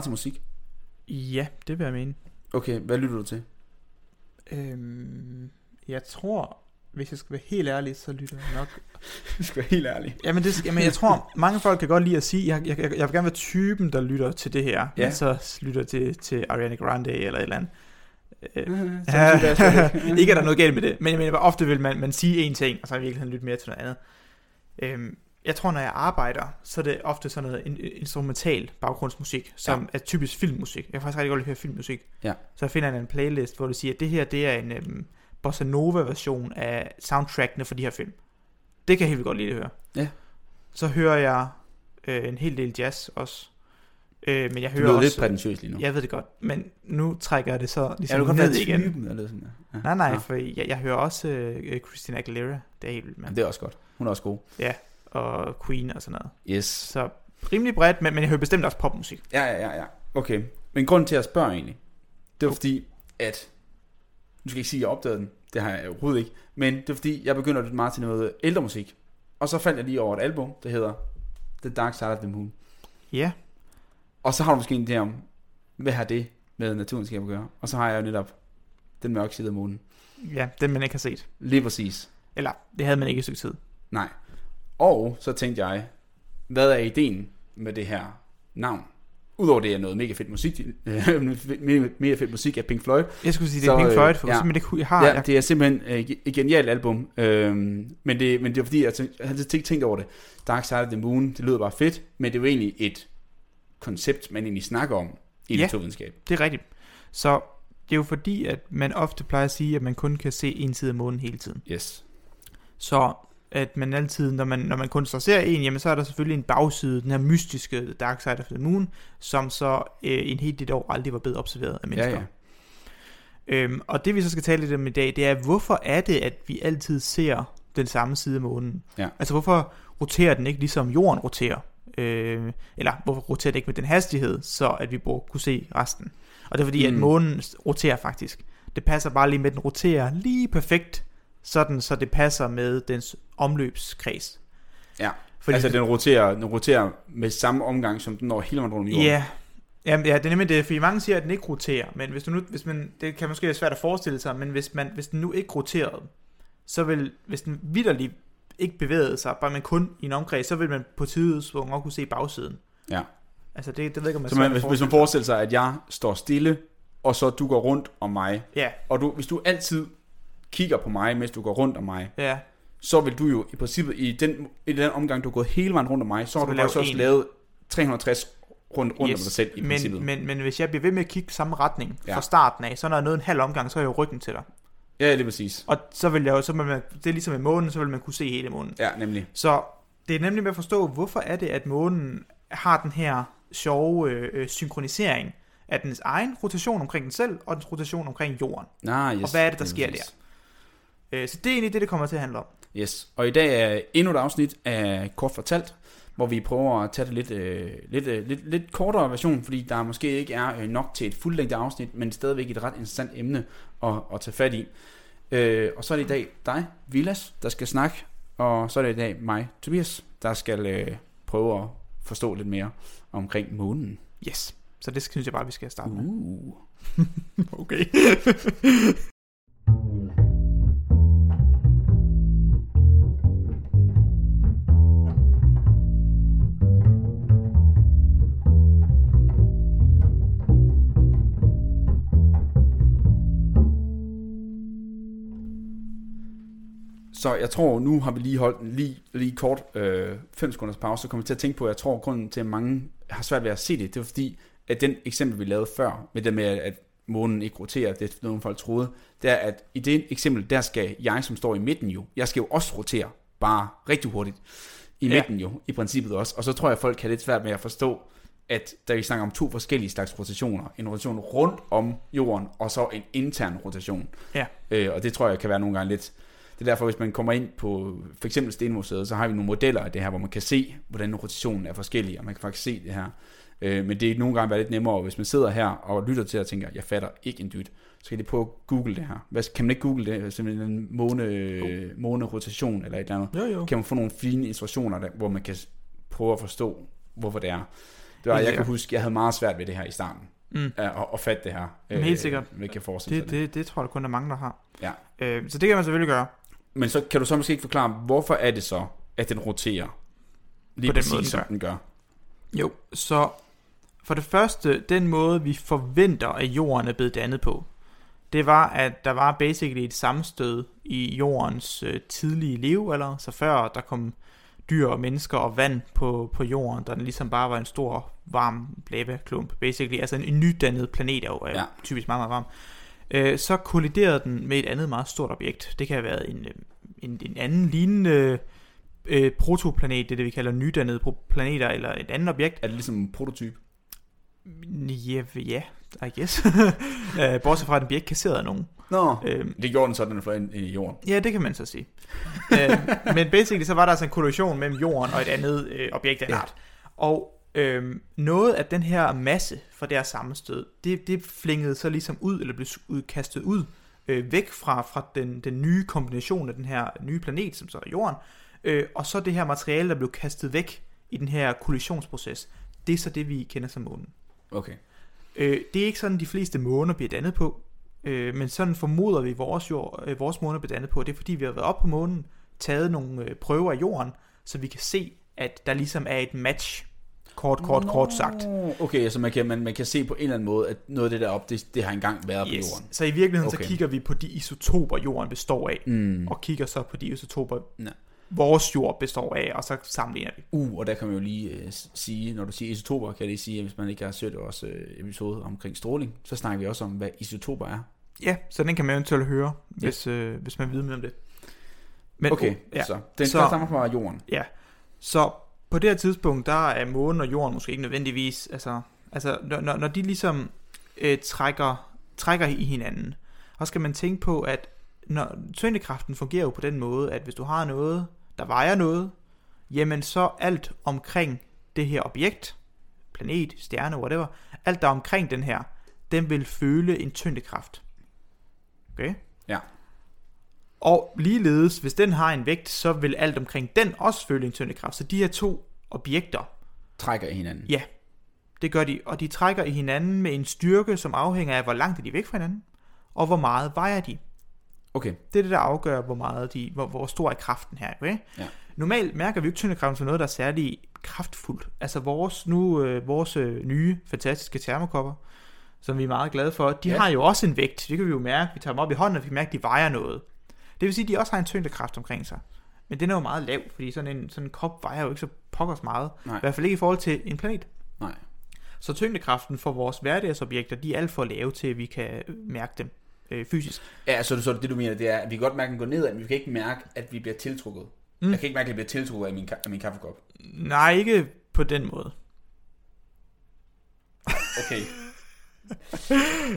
Meget til musik? Ja, det vil jeg mene. Okay, hvad lytter du til? Øhm, jeg tror, hvis jeg skal være helt ærlig, så lytter jeg nok... Du skal være helt ærlig. Jamen, det, jamen jeg tror, mange folk kan godt lide at sige, jeg, jeg, jeg, vil gerne være typen, der lytter til det her, Ja. men så lytter til, til Ariana Grande eller et eller andet. Øh, Ja. ikke er der noget galt med det, men jeg mener, ofte vil man, man sige én ting, og så i virkeligheden lytte mere til noget andet. Øhm, jeg tror, når jeg arbejder, så er det ofte sådan noget in- instrumental baggrundsmusik, som ja. er typisk filmmusik. Jeg kan faktisk rigtig godt lide at høre filmmusik. Ja. Så jeg finder en playlist, hvor det siger, at det her det er en øhm, bossa nova version af soundtrackene for de her film. Det kan jeg helt vildt godt lide at høre. Ja. Så hører jeg øh, en hel del jazz også. Øh, men jeg Du hører også... lidt prætentiøs lige nu. Jeg ved det godt, men nu trækker jeg det så ja, ligesom du kan ned igen. typen, eller sådan. Ja. Nej, nej, Ja. for jeg, jeg hører også øh, Christina Aguilera, det er helt vildt. Men det er også godt. Hun er også god. Og Queen og sådan noget. Yes. Så rimelig bredt, men, men jeg hører bestemt også popmusik. Ja, ja, ja, ja. Okay. Men grunden til at jeg spørger egentlig, det var fordi, at... Nu skal jeg ikke sige, at jeg opdagede den. Det har jeg overhovedet ikke. Men det er fordi, jeg begynder at lytte meget til noget ældre musik. Og så faldt jeg lige over et album, der hedder The Dark Side of the Moon. Ja, Og så har du måske en idé om, hvad har det med naturvidenskab at gøre? Og så har jeg jo netop den mørke side af månen. ja, den man ikke har set. Lige præcis. Eller, det havde man ikke i stykke tid. Nej. Og så tænkte jeg, hvad er ideen med det her navn? Udover det er noget mega fedt musik, mega, fedt musik af Pink Floyd. Jeg skulle sige, det Så, er Pink øh, Floyd, for ja. ikke, jeg har, Ja, jeg, det er simpelthen øh, et genialt album. Øhm, men, det, men det var fordi, jeg, tænkte, jeg havde ikke tænkt over det. Dark Side of the Moon, det lyder bare fedt, men det er jo egentlig et koncept, man egentlig snakker om i Ja. naturvidenskab. det er rigtigt. Så det er jo fordi, at man ofte plejer at sige, at man kun kan se en side af månen hele tiden. Yes. Så at man altid, når man, når man kun ser en, jamen så er der selvfølgelig en bagside, den her mystiske Dark Side of the Moon, som så øh, en helt dit år aldrig var blevet observeret af mennesker. Ja, ja. Øhm, og det vi så skal tale lidt om i dag, det er, hvorfor er det, at vi altid ser den samme side af månen? Ja. Altså hvorfor roterer den ikke ligesom jorden roterer? Øh, eller hvorfor roterer den ikke med den hastighed, så at vi burde kunne se resten? Og det er fordi. Mm. at månen roterer faktisk. Det passer bare lige med, at den roterer lige perfekt, sådan så det passer med dens omløbskreds. Ja. Fordi altså, den roterer, den roterer med samme omgang, som den når hele rundt om jorden. Ja, Jamen, ja, det er nemlig det, fordi mange siger, at den ikke roterer, men hvis du nu, hvis man, det kan måske være svært at forestille sig, men hvis, man, hvis den nu ikke roterede, så vil, hvis den vidderligt ikke bevægede sig, bare man kun i en omkreds, så vil man på tidspunkt også kunne se bagsiden. Ja. Altså det, det ved ikke, om man Så man, hvis, hvis man forestiller sig, at jeg står stille, og så du går rundt om mig, Ja, og du, hvis du altid kigger på mig, mens du går rundt om mig, ja, så vil du jo i princippet, i den, i den omgang, du er gået hele vejen rundt om mig, så, har du faktisk også en. lavet 360 rundt, rundt Yes, om dig selv i princippet. men, men, men hvis jeg bliver ved med at kigge samme retning Ja. fra starten af, så når jeg nåede en halv omgang, så er jeg jo ryggen til dig. Ja, lige præcis. Og så vil jeg jo, så vil man, det er ligesom i månen, så vil man kunne se hele månen. Ja, nemlig. Så det er nemlig med at forstå, hvorfor er det, at månen har den her sjove øh, øh, synkronisering af dens egen rotation omkring den selv, og dens rotation omkring jorden. Nej, yes, Og hvad er det, der sker præcis. Øh, så det er egentlig det, det kommer til at handle om. Yes, og i dag er endnu et afsnit af Kort Fortalt, hvor vi prøver at tage det lidt, øh, lidt, øh, lidt, lidt kortere version, fordi der måske ikke er øh, nok til et fuldlængde afsnit, men stadigvæk et ret interessant emne at, at tage fat i. Øh, og så er det i dag dig, Vilas, der skal snakke, og så er det i dag mig, Tobias, der skal øh, prøve at forstå lidt mere omkring månen. Yes. Så det synes jeg bare, vi skal starte med. Uh. Okay. Så jeg tror, nu har vi lige holdt lige, lige kort 5 øh, sekunders pause, så kommer vi til at tænke på, at jeg tror, at grunden til, at mange har svært ved at se det, det er fordi, at den eksempel, vi lavede før, med det med, at månen ikke roterer, det er nogle folk troede, det er, at i det eksempel, der skal jeg, som står i midten jo, jeg skal jo også rotere, bare rigtig hurtigt, i Ja. midten jo, i princippet også. Og så tror jeg, at folk kan lidt svært med at forstå, at der vi snakker om to forskellige slags rotationer. En rotation rundt om jorden, og så en intern rotation. Ja. Øh, og det tror jeg kan være nogle gange lidt... Det er derfor, hvis man kommer ind på for eksempel Stenmuseet, så har vi nogle modeller af det her, hvor man kan se, hvordan rotationen er forskellig, og man kan faktisk se det her. Øh, men det er nogle gange være lidt nemmere, hvis man sidder her og lytter til og tænker, jeg fatter ikke en dyt, så kan de prøve at google det her. Hvad, kan man ikke google det? Simpelthen en måne, måne-rotation eller et eller andet. Jo, jo. Kan man få nogle fine instruktioner, der, hvor man kan prøve at forstå, hvorfor det er. Det var, jeg kan huske, jeg havde meget svært ved det her i starten. Mm. At, at, at fatte det her. Men helt sikkert. Øh, forestille Det, det, det, det tror jeg kun, der er mange, der har. Ja. Øh, så det kan man selvfølgelig gøre. Men så kan du så måske ikke forklare, hvorfor er det så, at den roterer? Lige På den præcis, måde, den som den gør. Jo, så for det første, den måde, vi forventer, at jorden er blevet dannet på, det var, at der var basically et sammenstød i jordens øh, tidlige levealder, så før der kom dyr og mennesker og vand på, på jorden, der den ligesom bare var en stor, varm lavaklump, basically, altså en, en nydannet planet er jo ja. typisk meget, meget varm, øh, så kolliderede den med et andet meget stort objekt. Det kan have været en, øh, en, en anden lignende øh, protoplanet, det er det, vi kalder nydannede planeter, eller et andet objekt, Er det ligesom en prototype? Ja, ja, I guess. Øh, Bortset fra, at den bliver ikke kasseret af nogen. Nå. Øhm, Det gjorde den så, den fløjet ind i jorden. ja, det kan man så sige. øh, men basically, så var der altså en kollision mellem jorden og et andet øh, objekt af Ja. art. Og øh, noget af den her masse fra det her sammenstød, det, det flingede så ligesom ud, eller blev ud, kastet ud, øh, væk fra, fra den, den nye kombination af den her nye planet, som så er jorden, øh, og så det her materiale, der blev kastet væk i den her kollisionsproces, det er så det, vi kender som månen. Okay. Øh, det er ikke sådan, de fleste måner bliver dannet på, øh, men sådan formoder vi, vores, jord, øh, vores måner bliver dannet på. Det er fordi, vi har været op på månen, taget nogle øh, prøver af jorden, så vi kan se, at der ligesom er et match, kort, kort, Nå, kort sagt. Okay, så man kan, man, man kan se på en eller anden måde, at noget af det der op, det, det har engang været på Yes. jorden. Så i virkeligheden Okay. så kigger vi på de isotoper, jorden består af, Mm. og kigger så på de isotoper, Ja. vores jord består af, og så sammenligner vi. Uh, og der kan man jo lige øh, sige, når du siger isotoper, kan jeg lige sige, at hvis man ikke har søgt vores øh, episode omkring stråling, så snakker vi også om, hvad isotoper er. Ja, så den kan man eventuelt høre, hvis, øh, hvis man vil mere om det. Men, Okay, ja. så den Så- så... stammer fra jorden. Ja, så på det her tidspunkt, der er månen og jorden måske ikke nødvendigvis, altså, altså når, når- når de ligesom øh, trækker, trækker i hinanden, så skal man tænke på, at når tyngdekraften fungerer jo på den måde, at hvis du har noget, der vejer noget, jamen så alt omkring det her objekt, planet, stjerne, whatever, alt der omkring den her, den vil føle en tyngdekraft. Okay? Ja. Og ligeledes, hvis den har en vægt, så vil alt omkring den også føle en tyngdekraft. Så de her to objekter, Trækker i hinanden. Ja. det gør de, og de trækker i hinanden med en styrke, som afhænger af, hvor langt er de væk fra hinanden, og hvor meget vejer de. Okay, Det er det, der afgør, hvor, meget de, hvor, hvor stor er kraften her. Okay? Ja. Normalt mærker vi ikke tyngdekraften som noget, der er særlig kraftfuldt. Altså vores, nu, øh, vores øh, nye, fantastiske termokopper, som vi er meget glade for, de ja. har jo også en vægt. Det kan vi jo mærke. Vi tager dem op i hånden, og vi kan mærke, at de vejer noget. Det vil sige, at de også har en tyngdekraft omkring sig. Men den er jo meget lav, fordi sådan en, sådan en kop vejer jo ikke så pokkers meget. Nej. I hvert fald ikke i forhold til en planet. nej. Så tyngdekraften for vores hverdagsobjekter, de er alt for lave til, at vi kan øh, mærke dem øh, fysisk. Ja, så, så det du mener, det er, at vi kan godt mærke, at den går nedad, men vi kan ikke mærke, at vi bliver tiltrukket. Mm. Mm. Jeg kan ikke mærke, at jeg bliver tiltrukket af min, ka- af min kaffekop. Nej, ikke på den måde. Okay.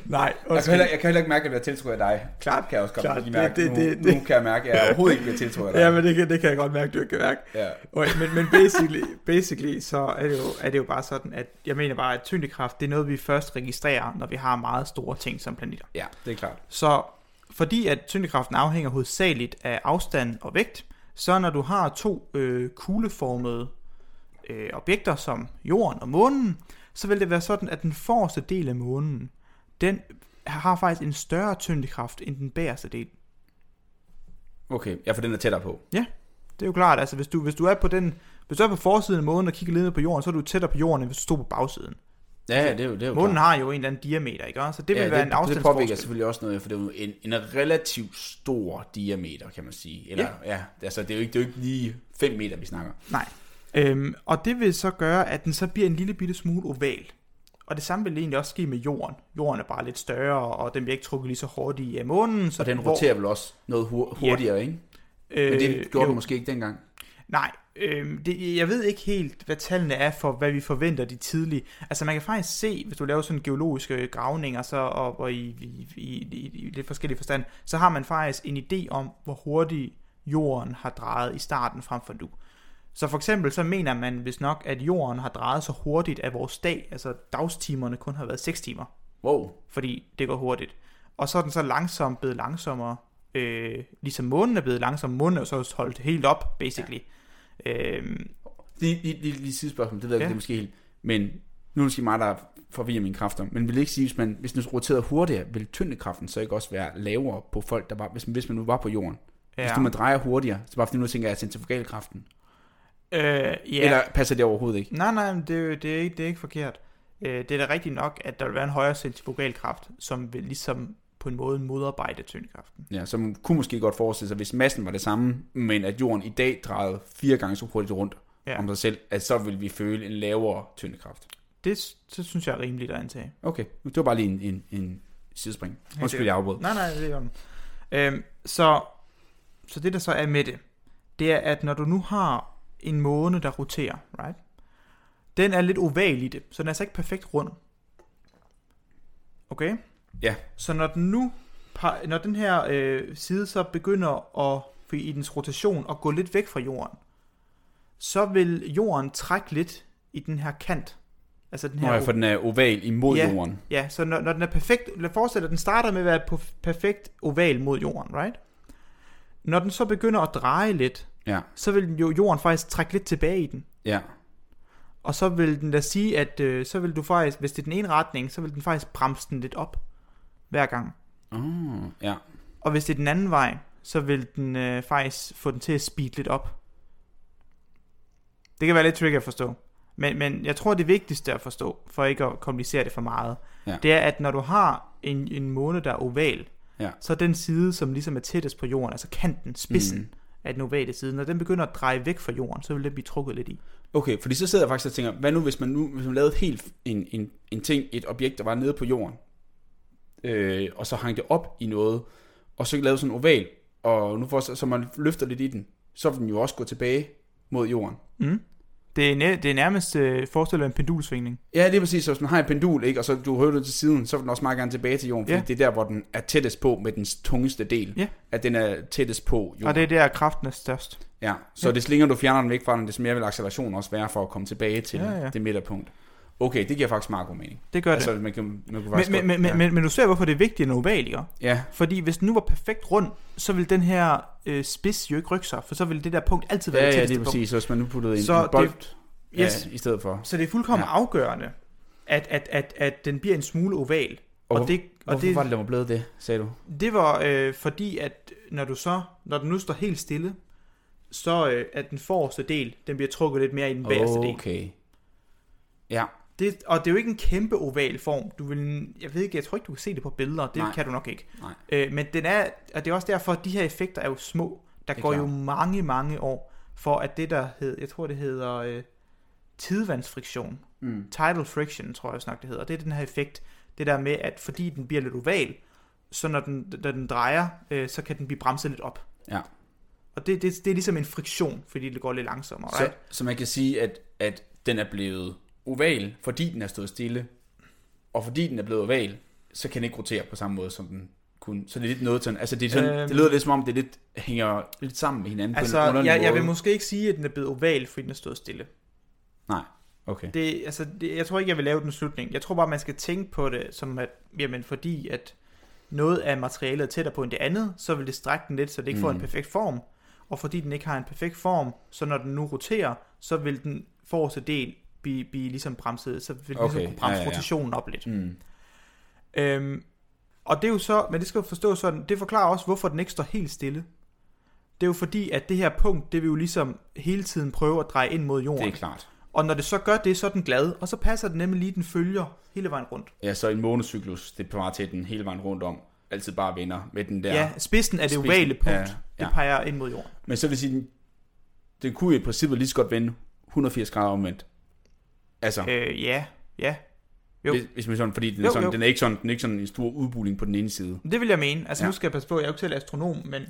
Nej, Jeg kan, heller, jeg kan heller ikke mærke, at jeg bliver tiltrukket af dig. Klart kan jeg også godt Klart, mærke. det- nu, det- nu kan jeg mærke, at jeg overhovedet ikke bliver tiltrukket af dig. Ja, men det kan, det kan jeg godt mærke, du ikke kan mærke. Ja. Okay, men, men basically, basically så er det, jo, er det jo bare sådan, at jeg mener bare, at tyngdekraft, det er noget, vi først registrerer, når vi har meget store ting som planeter. ja, det er klart. Så fordi at tyngdekraften afhænger hovedsageligt af afstand og vægt, så når du har to øh, kugleformede øh, objekter som jorden og månen, så vil det være sådan, at den forreste del af månen, den har faktisk en større tyngdekraft end den bagerste del. Okay, ja, for den er tættere på. Det er jo klart, altså hvis du, hvis du er på den, hvis du er på forsiden af månen og kigger lidt ned på jorden, så er du tættere på jorden, end hvis du stod på bagsiden. Ja, det er jo, det er jo Månen klart. har jo en eller anden diameter, ikke? Så det vil ja, være det, en Det påvirker afstandsforskel. selvfølgelig også noget, for det er jo en, en relativt stor diameter, kan man sige. Eller, ja. ja altså, det er jo ikke, det er jo ikke lige 5 meter, vi snakker. Nej. Øhm, og det vil så gøre, at den så bliver en lille bitte smule oval. Og det samme vil egentlig også ske med jorden. Jorden er bare lidt større, og den bliver ikke trukket lige så hurtigt af månen. Så Så den hvor- roterer vel også noget hur- hurtigere, ikke? øh, Men det gjorde jo. den måske ikke dengang. Nej, øh, det, jeg ved ikke helt, hvad tallene er for, hvad vi forventer de tidlige. Altså man kan faktisk se, hvis du laver sådan geologiske gravninger, så, og, og i, i, i, i, i lidt forskellige forstand, så har man faktisk en idé om, hvor hurtigt jorden har drejet i starten frem for nu. Så for eksempel så mener man hvis nok, at jorden har drejet så hurtigt, at vores dag, altså dagstimerne kun har været 6 timer, Wow. fordi det går hurtigt. Og så er den så langsomt blevet langsommere, øh, ligesom månen er blevet langsom. Månen er så holdt helt op, basically. Ja. Øhm, Lige, lige, lige, lige sidste spørgsmål, det ved jeg Ja. det er måske helt. Men nu er det måske mig, der forvirrer mine kræfter, men vil ikke sige, hvis man hvis den roterede hurtigere, vil tyngdekraften så ikke også være lavere på folk, der var, hvis, hvis man nu var på jorden? Ja. Hvis du man drejer hurtigere, så bare fordi nu tænker jeg centrifugalkraften. Øh, ja. Eller passer det overhovedet ikke? Nej, nej, det, er det, er ikke, det er ikke forkert. Øh, det er da rigtigt nok, at der vil være en højere centrifugalkraft, som vil ligesom på en måde modarbejde tyngdekraften. Ja, så man kunne måske godt forestille sig, hvis massen var det samme, men at jorden i dag drejede fire gange så hurtigt rundt Ja. om sig selv, at så vil vi føle en lavere tyngdekraft. Det, det synes jeg er rimeligt at antage. Okay, det var bare lige en, en, en sidespring. Undskyld, jeg afbrød. Nej, nej, det er jo øhm, så, så det der så er med det, det er, at når du nu har en måne, der roterer, right? Den er lidt oval i det, så den er altså ikke perfekt rund. Okay? Ja. Så når den nu, når den her øh, side så begynder at, i dens rotation at gå lidt væk fra jorden, så vil jorden trække lidt i den her kant. Altså den her Nå ja, for den er oval imod Ja. jorden. Ja, så når, når den er perfekt, lad os forestille dig, at den starter med at være perfekt oval mod jorden, right? Når den så begynder at dreje lidt, Ja, så vil den jo jorden faktisk trække lidt tilbage i den. ja. Og så vil den da sige, at øh, så vil du faktisk, hvis det er den ene retning, så vil den faktisk bremse den lidt op hver gang. Oh, ja. Og hvis det er den anden vej, så vil den øh, faktisk få den til at speed lidt op. Det kan være lidt tricky at forstå. Men, men jeg tror, det vigtigste at forstå, for ikke at komplicere det for meget, Ja. det er, at når du har en, en måne, der er oval, Ja. så den side, som ligesom er tættest på jorden, altså kanten, spidsen mm. Af den ovale side, når den begynder at dreje væk fra jorden, så vil den blive trukket lidt i. Okay, fordi så sidder jeg faktisk og tænker, hvad nu hvis man nu hvis man lavede helt en, en, en ting, et objekt, der var nede på jorden, øh, og så hang det op i noget, og så lavede sådan en oval, og nu får så, så man løfter lidt i den, så vil den jo også gå tilbage mod jorden. Mm. Det, er næ- det er nærmest øh, forestillet en pendulsvingning. Ja, det er præcis, så hvis man har et pendul, ikke, og så du hører det til siden, så vil den også meget gerne tilbage til jorden, fordi Ja. det er der, hvor den er tættest på med den tungeste del, Ja. at den er tættest på jorden. Og det er der, kraften er størst. Ja, så Ja. des længere du fjerner den væk fra den, des mere vil accelerationen også være for at komme tilbage til Ja, ja, ja. ja. det midterpunkt. Okay, det giver faktisk meget god mening. Det gør det. Altså, man kan, man kan Men, men, godt, men, ja. men, men du ser, hvorfor det er vigtigt en oval, ikke? Ja, Fordi hvis den nu var perfekt rund, så ville den her øh, spids jo ikke rykke sig, for så ville det der punkt altid være ja, det ja, tætteste det er præcis. Så hvis man nu puttede en, Så en bold det- ja, Yes. i stedet for. Så det er fuldkommen Ja. ja. afgørende, at, at, at, at den bliver en smule oval. Og, Og, det, og Hvorfor det, var det, der var blevet det, sagde du? det var øh, fordi, at når du så, når den nu står helt stille, så øh, at den forreste del, den bliver trukket lidt mere i den bagerste del. Okay. Ja, Det, og det er jo ikke en kæmpe oval form. Du vil, jeg ved ikke, jeg tror ikke, du kan se det på billeder. Det Nej. Kan du nok ikke. Nej. Øh, men den er, og det er også derfor, at de her effekter er jo små. Der er går jo klart. mange, mange år, for at det der hed, jeg tror det hedder øh, tidevandsfriktion. mm. Tidal friction, tror jeg snart det hedder. Det er den her effekt. Det der med, at fordi den bliver lidt oval, så når den, når den drejer, øh, så kan den blive bremset lidt op. Ja. Og det, det, det er ligesom en friktion, fordi det går lidt langsommere. så, Right? så man kan sige, at, at den er blevet oval, fordi den er stået stille. Og fordi den er blevet oval, så kan den ikke rotere på samme måde, som den kunne. Så det er lidt noget sådan, altså det, er sådan, Øhm. det lyder lidt som om, det lidt hænger lidt sammen med hinanden Altså, på en jeg, jeg måde. vil måske ikke sige, at den er blevet oval, fordi den er stået stille. Nej, okay. Det, altså, det, jeg tror ikke, jeg vil lave den slutning. Jeg tror bare, man skal tænke på det som, at jamen, fordi at noget af materialet er tættere på end det andet, så vil det strække den lidt, så det ikke mm. får en Mm. perfekt form. Og fordi den ikke har en perfekt form, så når den nu roterer, så vil den forreste del blive, blive ligesom bremset, så vil den Okay, ligesom kunne bremse ja, ja, ja. rotationen op lidt. Mm. Øhm, og det er jo så, men det skal jo forstås sådan, det forklarer også, hvorfor den ikke står helt stille. Det er jo fordi, at det her punkt, det vil jo ligesom hele tiden prøve at dreje ind mod jorden. Det er klart. Og når det så gør det, så er den glad, og så passer den nemlig lige, den følger hele vejen rundt. Ja, så en månecyklus, det peger til, den hele vejen rundt om altid bare vinder med den der. Ja, spidsen af det Spidsen, ovale punkt, ja, ja, det peger ind mod jorden. Men så vil sige, den, den kunne i princippet lige så godt vende 180 grader omvendt. Altså, Øh, ja, ja. jo. hvis, hvis man sådan, fordi den er, Jo, sådan, jo. den er ikke sådan, den er ikke sådan en stor udbuling på den ene side. Det vil jeg mene. Altså ja. nu skal jeg passe på, jeg er jo ikke selv astronom, men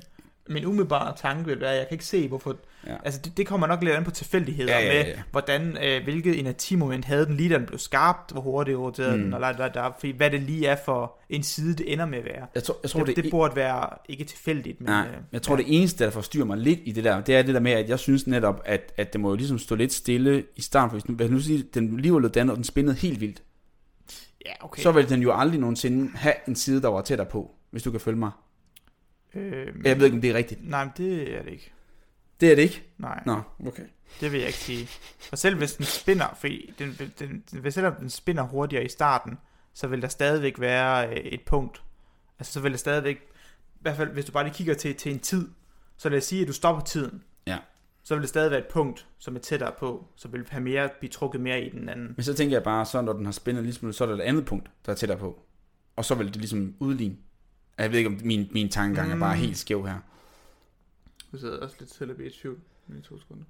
min umiddelbare tanke vil være, at jeg kan ikke se, hvorfor... Ja. Altså det, det kommer nok lidt an på tilfældigheder Ja, ja, ja, ja. med, hvordan, øh, hvilket energimoment havde den lige, da den blev skabt, hvor hurtigt roterede Mm. den, og la, la, la, fordi hvad det lige er for en side, det ender med at være. Jeg tror, jeg tror det, det, det, burde være ikke tilfældigt, men... Nej, øh, jeg tror, det eneste, der forstyrrer mig lidt i det der, det er det der med, at jeg synes netop, at, at det må jo ligesom stå lidt stille i starten. For hvis nu, hvis nu siger, den lige var dannet, og den spændede helt vildt, Ja, okay. så vil den jo aldrig nogensinde have en side, der var tættere på, hvis du kan følge mig. Øh, Jeg ved ikke, om det er rigtigt. Nej, men det er det ikke. Det er det ikke? Nej, Nå, okay. det vil jeg ikke sige. Og selv hvis den spinder, fordi den, den, den, hvis selvom den spinder hurtigere i starten, så vil der stadigvæk være øh, et punkt. Altså så vil der stadigvæk, i hvert fald hvis du bare lige kigger til, til en tid, så lad os sige, at du stopper tiden. Ja. Så vil der stadig være et punkt, som er tættere på, så vil have mere, blive trukket mere i den anden. Men så tænker jeg bare, så når den har spændet lige smule, så er der et andet punkt, der er tættere på. Og så vil det ligesom udligne. Jeg ved ikke, om min, min tankegang mm. er bare Mm. helt skæv her. Du sidder også lidt til at blive i tvivl i to sekunder.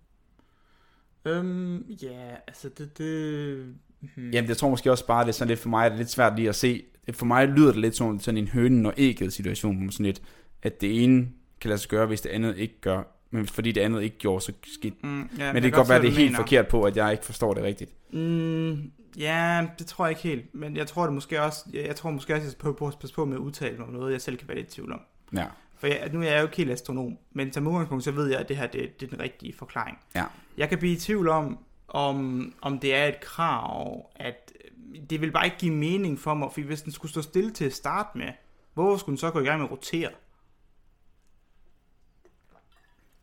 Øhm, ja, altså det, det... Hmm. Jamen, jeg tror måske også bare, det er sådan lidt for mig, det er lidt svært lige at se. For mig lyder det lidt sådan, sådan en hønen og ægget situation, sådan lidt, at det ene kan lade sig gøre, hvis det andet ikke gør. Men fordi det andet ikke gjorde, så skete Mm, ja, Men det kan godt være, det er helt mener. forkert på, at jeg ikke forstår det rigtigt. Mm, ja, det tror jeg ikke helt. Men jeg tror det måske også, jeg, jeg tror måske også, jeg skal på passe på med at udtale mig om noget, jeg selv kan være lidt i tvivl om. Ja. For jeg, nu er jeg jo ikke helt astronom, men som udgangspunkt, så ved jeg, at det her det, det er den rigtige forklaring. Ja. Jeg kan blive i tvivl om, om, om det er et krav, at øh, det vil bare ikke give mening for mig, for hvis den skulle stå stille til at starte med, hvorfor skulle den så gå i gang med at rotere?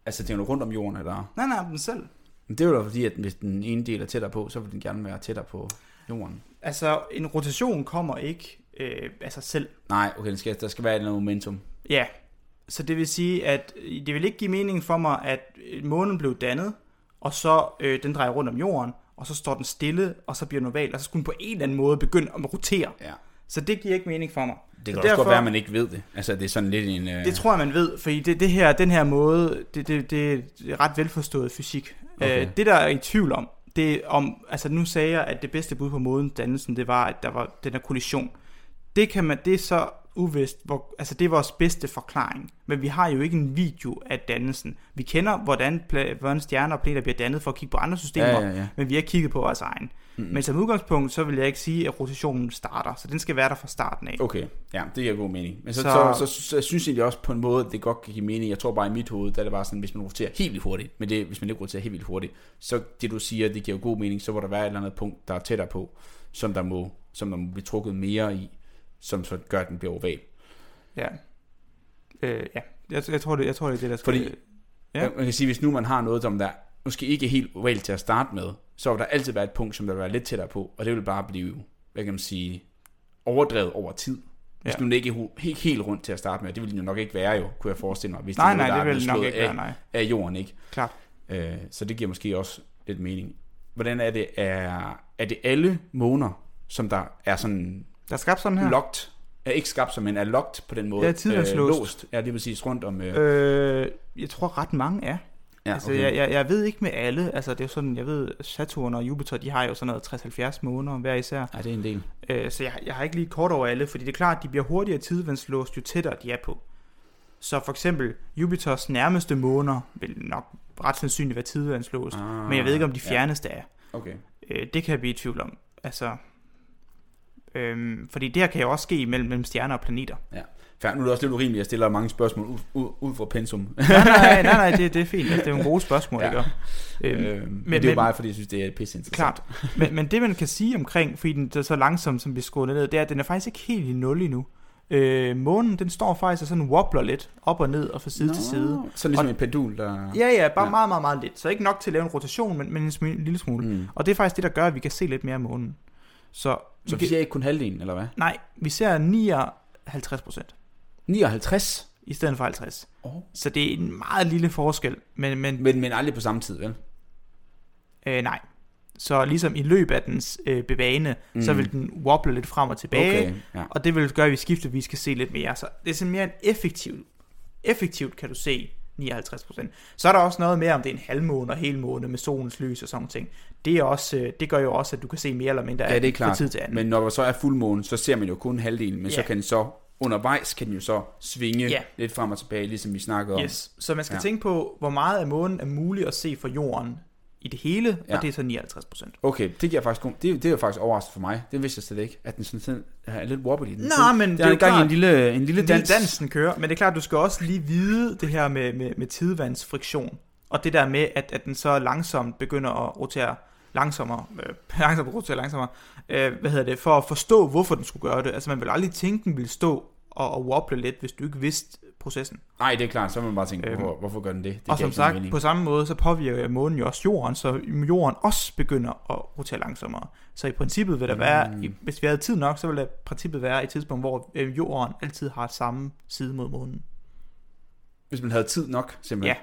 Altså, det er jo rundt om jorden, eller? Nej, nej, den selv. Men det er jo da fordi, at hvis den ene del er tættere på, så vil den gerne være tættere på jorden. Altså, en rotation kommer ikke øh, af sig selv. Nej, okay, den skal, der skal være et eller andet momentum. Ja, så det vil sige, at det vil ikke give mening for mig, at øh, månen blev dannet, og så øh, den drejer rundt om jorden, og så står den stille, og så bliver den oval, og så skulle den på en eller anden måde begynde at rotere. Ja. Så det giver ikke mening for mig. Det kan Så også derfor- godt være, at man ikke ved det. Altså, det er sådan lidt en... Øh... Det tror jeg, man ved, fordi det, det her, den her måde, det, det, det er ret velforstået fysik. Okay. Øh, det, der er i tvivl om, det er om, altså nu sagde jeg, at det bedste bud på måden dannelsen, det var, at der var den her kollision. Det kan man, det er så uvist, hvor, altså det er vores bedste forklaring. Men vi har jo ikke en video af dannelsen. Vi kender, hvordan, pla- hvordan stjerner og planeter bliver dannet for at kigge på andre systemer, Ja, ja, ja. men vi har kigget på vores egen. Mm. Men som udgangspunkt, så vil jeg ikke sige, at rotationen starter, så den skal være der fra starten af. Okay, ja, det giver god mening. Men så, så... Så- Så, så, jeg synes egentlig også på en måde, at det godt kan give mening. Jeg tror bare i mit hoved, der er det bare sådan, hvis man roterer helt vildt hurtigt, men det, hvis man ikke roterer helt vildt hurtigt, så det du siger, det giver god mening, så må der være et eller andet punkt, der er tættere på, som der må, som der må blive trukket mere i, som så gør, at den bliver oval. Ja. Øh, ja. Jeg, jeg, tror, det, jeg tror, det er det, der skal... Fordi- Ja. Man kan sige, hvis nu man har noget, som der måske ikke er helt ovalt til at starte med, så vil der altid være et punkt, som der vil være lidt tættere på, og det vil bare blive, hvad kan man sige, overdrevet over tid. Hvis Ja. nu den ikke er helt, helt rundt til at starte med, det ville den jo nok ikke være jo, kunne jeg forestille mig, hvis Nej, noget, nej, det vil blevet nok ikke af, være, nej. af jorden, ikke? Klart. Øh, så det giver måske også lidt mening. Hvordan er det, er, er det alle måner, som der er sådan Der er skabt sådan her. locked, er ikke skabt som, men er locked på den måde? Ja, tidløst. låst. Ja, det vil sige rundt om... Øh, Øh, jeg tror ret mange er. ja, Altså, jeg, jeg, jeg ved ikke med alle. Altså, det er sådan, jeg ved, Saturn og Jupiter, de har jo sådan noget 60-70 måneder hver især. Ja, det er en del. Øh, så jeg, jeg har ikke lige kort over alle, fordi det er klart, at de bliver hurtigere tidvandslåst, jo tættere de er på. Så for eksempel, Jupiters nærmeste måner vil nok ret sandsynligt være tidvandslåst, Ah, men jeg ved ikke, om de ja. fjerneste er. Okay. Øh, det kan jeg blive i tvivl om. Altså, øhm, fordi det her kan jo også ske mellem, mellem stjerner og planeter. Fair, nu er det også lidt urimeligt, at jeg stiller mange spørgsmål ud, ud, ud fra pensum. nej, nej, nej, nej det, det er fint. Altså, det er jo en gode spørgsmål, Ja. ja. ikke? Øhm, øh, men, men, det er jo bare, fordi jeg synes, det er pisse interessant. Klart. Men, men det man kan sige omkring, fordi den er så langsomt, som bliver skruet ned, det er, at den er faktisk ikke helt i nul endnu. Øh, månen, den står faktisk og sådan wobbler lidt op og ned og fra side Nå. til side. Så ligesom Og- en pendul, der... Ja, ja, bare Ja. ja. meget, meget, meget lidt. Så ikke nok til at lave en rotation, men, men en, smule, en lille smule. Mm. Og det er faktisk det, der gør, at vi kan se lidt mere af månen. Så, Så vi ser ikke kun halvdelen, eller hvad? Nej, vi ser 59 procent 59? i stedet for 50. Oh. Så det er en meget lille forskel, men, men Men, men aldrig på samme tid, vel? øh, nej. Så ligesom i løbet af dens øh, bevægende, mm. så vil den wobble lidt frem og tilbage. Okay, ja. Og det vil gøre, at vi skiftevis skal se lidt mere. Så det er sådan mere en effektivt. Effektivt kan du se 59%. Så er der også noget mere, om det er en halvmåne og helmåne med solens lys og sådan ting. Det, er også, øh, det gør jo også, at du kan se mere eller mindre Ja, af det er klart. fra tid til anden. Men når der så er fuldmåne, så ser man jo kun halvdelen, men så Ja. kan den så undervejs kan den jo så svinge Ja. lidt frem og tilbage, ligesom vi snakkede om. Yes. Så man skal Ja. tænke på, hvor meget af månen er muligt at se fra jorden i det hele, Ja. og det er så 59%. Okay, det giver faktisk god, det, det er jo faktisk overraskende for mig. Det vidste jeg slet ikke, at den sådan, sådan er lidt wobbly. Den Nå, men det det er er gang i klart, en lille, en lille det dans. er dansen kører, men det er klart, du skal også lige vide det her med, med, med tidvandsfriktion, og det der med, at, at den så langsomt begynder at rotere langsommere, øh, langsomt rotere langsommere, øh, hvad hedder det, for at forstå, hvorfor den skulle gøre det. Altså man vil aldrig tænke, den ville stå at, at wobble lidt, hvis du ikke vidste processen. Nej, det er klart, så må man bare tænke, Øhm, hvorfor, hvorfor gør den det? det og som sagt, mening. på samme måde, så påvirker månen jo også jorden, så jorden også begynder at rotere langsommere. Så i princippet vil der være, Mm. hvis vi havde tid nok, så vil der i princippet være et tidspunkt, hvor øh, jorden altid har samme side mod månen. Hvis man havde tid nok, simpelthen.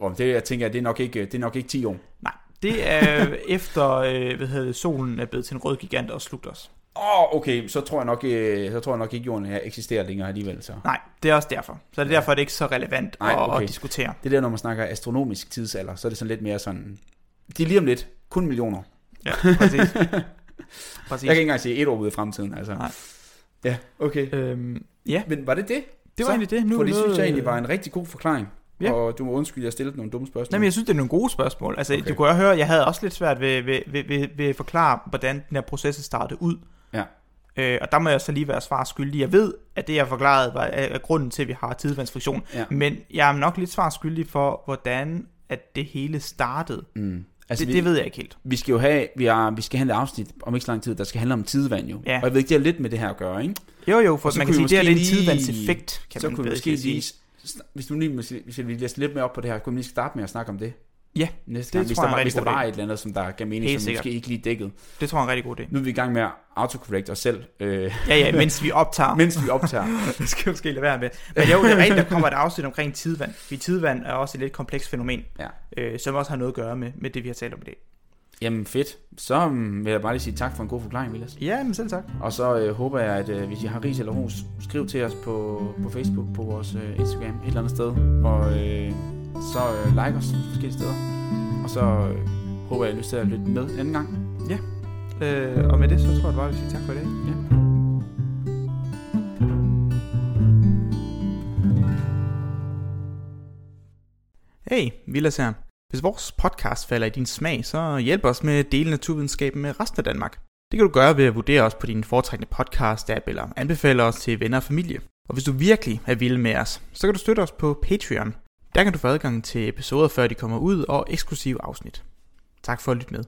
Ja. Og det, jeg tænker, det er nok ikke, det er nok ikke 10 år. Nej, det er efter, øh, hvad hedder det, solen er blevet til en rød gigant og slugt os. Åh, oh, okay, så tror jeg nok, øh, så tror jeg nok ikke, jorden her eksisterer længere alligevel. Så. Nej, det er også derfor. Så er det derfor, at det ikke er så relevant Nej, at, okay. at diskutere. Det der, når man snakker astronomisk tidsalder, så er det sådan lidt mere sådan... Det er lige om lidt. Kun millioner. Ja, præcis. præcis. Jeg kan ikke engang se et år ude i fremtiden, altså. Nej. Ja, okay. Øhm, ja, Men var det det? det var Så, egentlig det. Nu For er det synes jeg egentlig øh, var en rigtig god forklaring. Ja. Og du må undskylde, at jeg stillede nogle dumme spørgsmål. Jamen, jeg synes, det er nogle gode spørgsmål. Altså, Okay. du kunne høre, jeg havde også lidt svært ved, ved, ved, ved, ved at forklare, hvordan den her proces startede ud. Ja. Øh, og der må jeg så lige være svar skyldig. Jeg ved, at det, jeg forklarede, var er, grunden til, at vi har tidsvandsfriktion. Ja. Men jeg er nok lidt svar skyldig for, hvordan at det hele startede. Mm. Altså, det, vi, det ved jeg ikke helt. vi skal jo have, vi, er, vi skal have et afsnit om ikke så lang tid, der skal handle om tidvand jo. Ja. Og jeg ved ikke, det har lidt med det her at gøre, ikke? Jo, jo, for man kan sige, det er måske en tidsvandseffekt, kan så man kunne vi måske lige, hvis du lige, hvis vi lige læser lidt mere op på det her, kunne vi lige starte med at snakke om det? Ja, Næste det gang, hvis tror jeg der, er en rigtig hvis der var idé. et eller andet, som der gav mening, Helt som sikkert. måske ikke lige dækket. Det tror jeg er en rigtig god idé. Nu er vi i gang med at autocorrect os selv, øh, Ja, ja, mens vi optager. mens vi optager. det skal vi måske lade være med. Men jo, det er rigtigt, der kommer et afsnit omkring tidvand. Fordi tidvand er også et lidt komplekst fænomen, Ja. øh, som også har noget at gøre med, med det, vi har talt om i dag. Jamen fedt. Så um, vil jeg bare lige sige tak for en god forklaring, Vilas. Ja, men selv tak. Og så øh, håber jeg, at øh, hvis I har ris eller ros, skriv til os på, på Facebook, på vores øh, Instagram, et eller andet sted. Og øh, så øh, like os forskellige steder. Og så øh, håber jeg, at I har lyst til at lytte med en anden gang. Øh, og med det, så tror jeg bare, vi siger tak for i dag. Ja. Hey, Vilas her. Hvis vores podcast falder i din smag, så hjælp os med at dele naturvidenskaben med resten af Danmark. Det kan du gøre ved at vurdere os på din foretrækkende podcast-app eller anbefale os til venner og familie. Og hvis du virkelig er vild med os, så kan du støtte os på Patreon. Der kan du få adgang til episoder, før de kommer ud, og eksklusive afsnit. Tak for at lytte med.